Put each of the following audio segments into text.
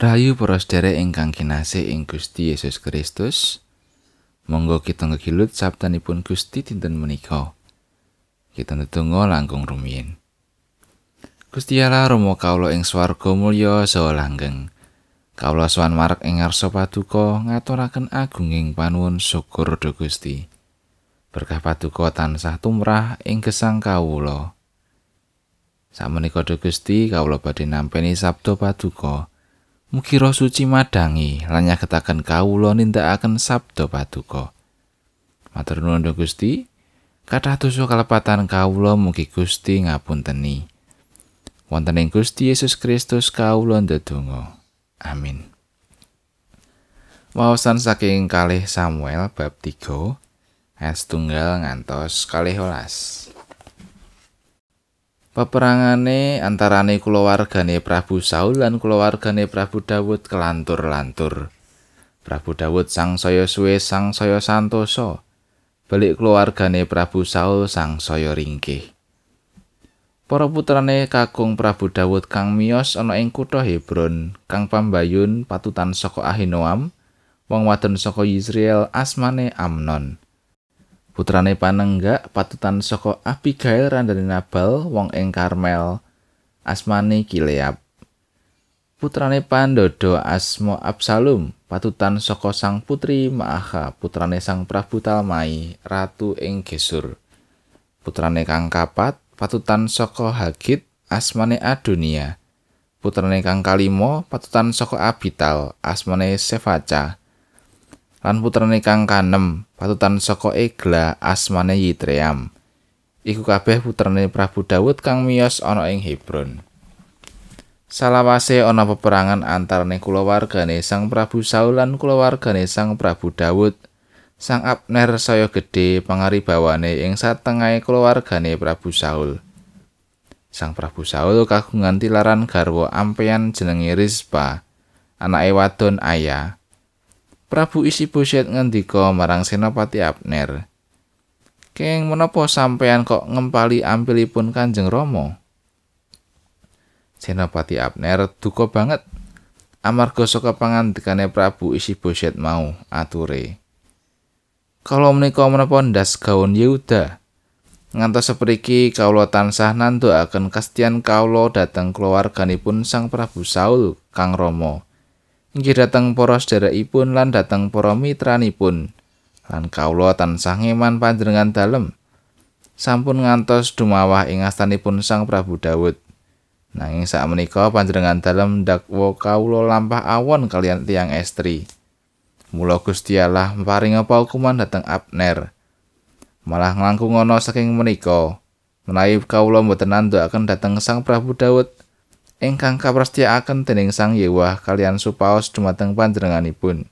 Rahayu para sedherek ingkang kinasih ing Gusti Yesus Kristus. Monggo kita ngegilut sabdanipun Gusti dinten menika. Kita ndedonga langkung rumiyin. Gusti Allah Rama kawula ing swarga mulya saha langgeng. Kawula sowan marek ing ngarsa paduka ngaturaken agunging panuwun syukur dhumateng Gusti. Berkah paduka tansah tumrah ing gesang kawula. Sameneika Gusti kawula badhe nampi sabda paduka. Mugi roh suci madangi lan nyagetaken kawula nindakaken sabda paduka. Matur nuwun Gusti. Kathah dosa kalepatan kawula mugi Gusti ngapunteni. Wonten ing Gusti Yesus Kristus kawula ndedonga. Amin. Wawasan saking kalih Samuel bab 3 ayat setunggal ngantos kalih welas. Peperangane antarane kulawargane Prabu Saul lan kulawargane Prabu Dawud kelantur-lantur. Prabu Dawud sang saya suwe sang saya santoso. balik keluargane Prabu Saul sang saya ringkih. Para putrane kakung Prabu Dawud kang miyos ana ing kutha Hebron, kang pambayun patutan saka Ahinoam, wong wadon saka Israel asmane Amnon. Putrane panenggak patutan saka Abigail randane Nabal, wong ing Karmel, asmane Kileab. Putrane Pandodo asma Absalom, patutan saka sang putri Maaha putrane sang Prabu Talmai ratu ing Gesur. Putrane kang kapat patutan saka Hagit asmane Adonia. Putrane kang kalimo patutan saka Abital asmane Sefaca lan putrane kang kanem patutan saka Egla asmane Yitream iku kabeh putrane Prabu Daud kang miyos ana ing Hebron Salawase ana peperangan antarane kulawargane Sang Prabu Saul lan kulawargane Sang Prabu Dawud. Sang Abner saya gedhe pangaribawane ing satengahe kulawargane Prabu Saul. Sang Prabu Saul kagungan tilaran garwa ampeyan jenenge Rizpa, anake wadon Aya. Prabu isi Isiboset ngendika marang Senopati Abner. Keng menapa sampeyan kok ngempali ampilipun Kanjeng Rama? Senopati Abner duka banget amarga saka pangandikane Prabu isi boset mau ature. Kalau menika menapa ndas gaun Yehuda ngantos sepriki kawula tansah nandukaken kastian kawula dhateng keluarganipun Sang Prabu Saul Kang Rama. Inggih dhateng para sedherekipun lan dhateng para mitranipun lan kawula tansah ngeman panjenengan dalem. Sampun ngantos dumawah ing astanipun Sang Prabu Daud. Nanging sak menika panjenengan dalem dakwa kawula lampah awon kalian tiang estri. Mula Gusti Allah paring apa hukuman dhateng Abner. Malah nglangkung ana saking menika menawi kawula mboten nandhukaken dhateng Sang Prabu Daud ingkang kaprastyakaken dening Sang Yewah kalian supaos dumateng panjenenganipun.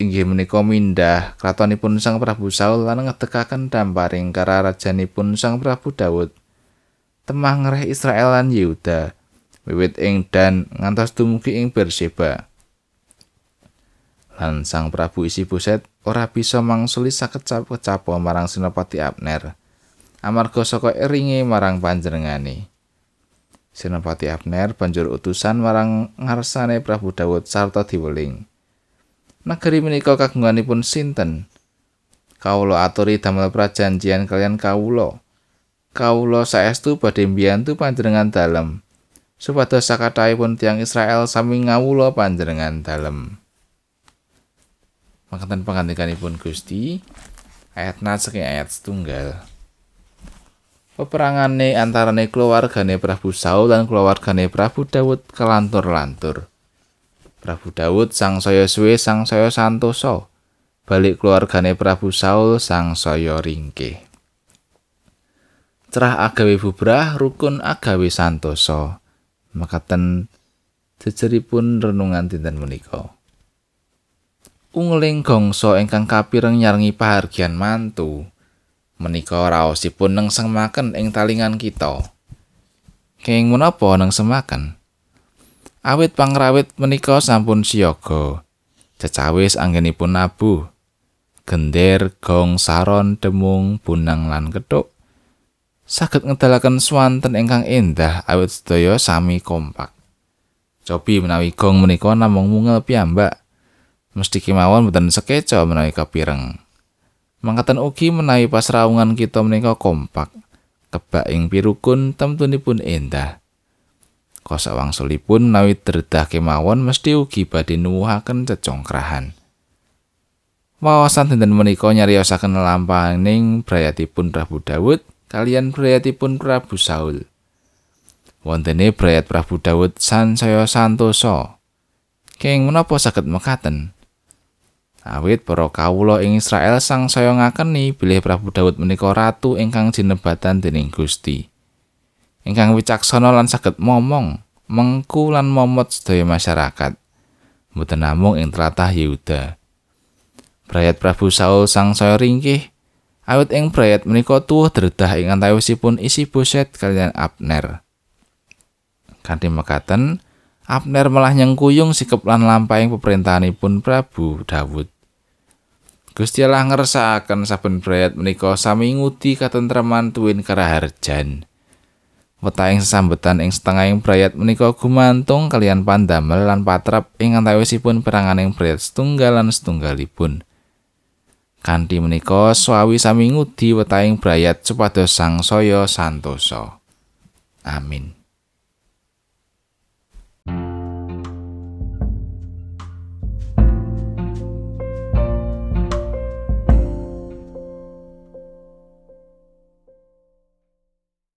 Inggih menika mindah kratonipun Sang Prabu Saul lan ngedekaken damparing kararajanipun Sang Prabu Daud. temah ngreh Israel lan Yehuda wiwit ing dan ngantos dumugi ing Berseba lan sang Prabu isi buset ora bisa mangsuli sakecap kecapo marang Senopati Abner amarga saka eringe marang panjenengane Senopati Abner banjur utusan marang ngarsane Prabu Dawud sarta diweling. Negeri menika kagunganipun sinten? Kawula aturi damel prajanjian kalian kawula. Kawula saestu badhe mbiyantu panjenengan dalem. Supados sakathahipun tiang Israel sami ngawula panjenengan dalem. Makaten pangandikanipun Gusti ayat saking ayat setunggal Peperangane antarane keluargane Prabu Saul dan keluargane Prabu Dawud kelantur-lantur. Prabu Dawud sang saya suwe sang saya santoso. Balik keluargane Prabu Saul sang saya ringkih. cerah agawe bubrah rukun agawe santoso makaten jejeripun renungan dinten menika ungling gongso ingkang kapireng nyarengi pahargian mantu menika raosipun neng semaken ing talingan kita keng menapa neng semaken awit pangrawit menika sampun siaga cecawis anggenipun nabuh gender gong saron demung bunang lan kethuk saged ngedalaken swanten ingkang endah awit sedaya sami kompak. Cobi menawi gong menika namung mungel piyambak. Mesti kemawon boten sekeca menawi kapireng. Mangkaten ugi menawi pasraungan kita menika kompak. Kebak ing pirukun temtunipun endah. Kosa wangsulipun menawi dredah kemawon mesti ugi badhe nuwuhaken cecongkrahan. Wawasan dinten menika nyariosaken lampahaning brayatipun Prabu Dawud kalian brayatipun Prabu Saul. Wontene brayat Prabu Dawud sansaya santosa. Keng menapa saged mekaten? Awit para kawula ing Israel sangsaya ngakeni bilih Prabu Dawud menika ratu ingkang jinebatan dening Gusti. Ingkang wicaksana lan saged momong, mengku lan momot sedaya masyarakat. Mboten namung ing tlatah Yehuda. Brayat Prabu Saul sang saya ringkih. Awit ing brayat menika tuwuh dredah ing antawisipun isi boset kalian Abner. Kanthi mekaten, Abner malah nyengkuyung sikep lan lampahing pemerintahanipun Prabu Dawud. Gusti Allah ngersakaken saben brayat menika sami ngudi katentreman tuwin karaharjan. Wetahing sesambetan ing setengahing brayat menika gumantung kalian pandamel lan patrap ing antawisipun peranganing brayat setunggal lan setunggalipun. Kanthi menika swawi sami ngudi wetahing brayat supados sang saya santosa. Amin.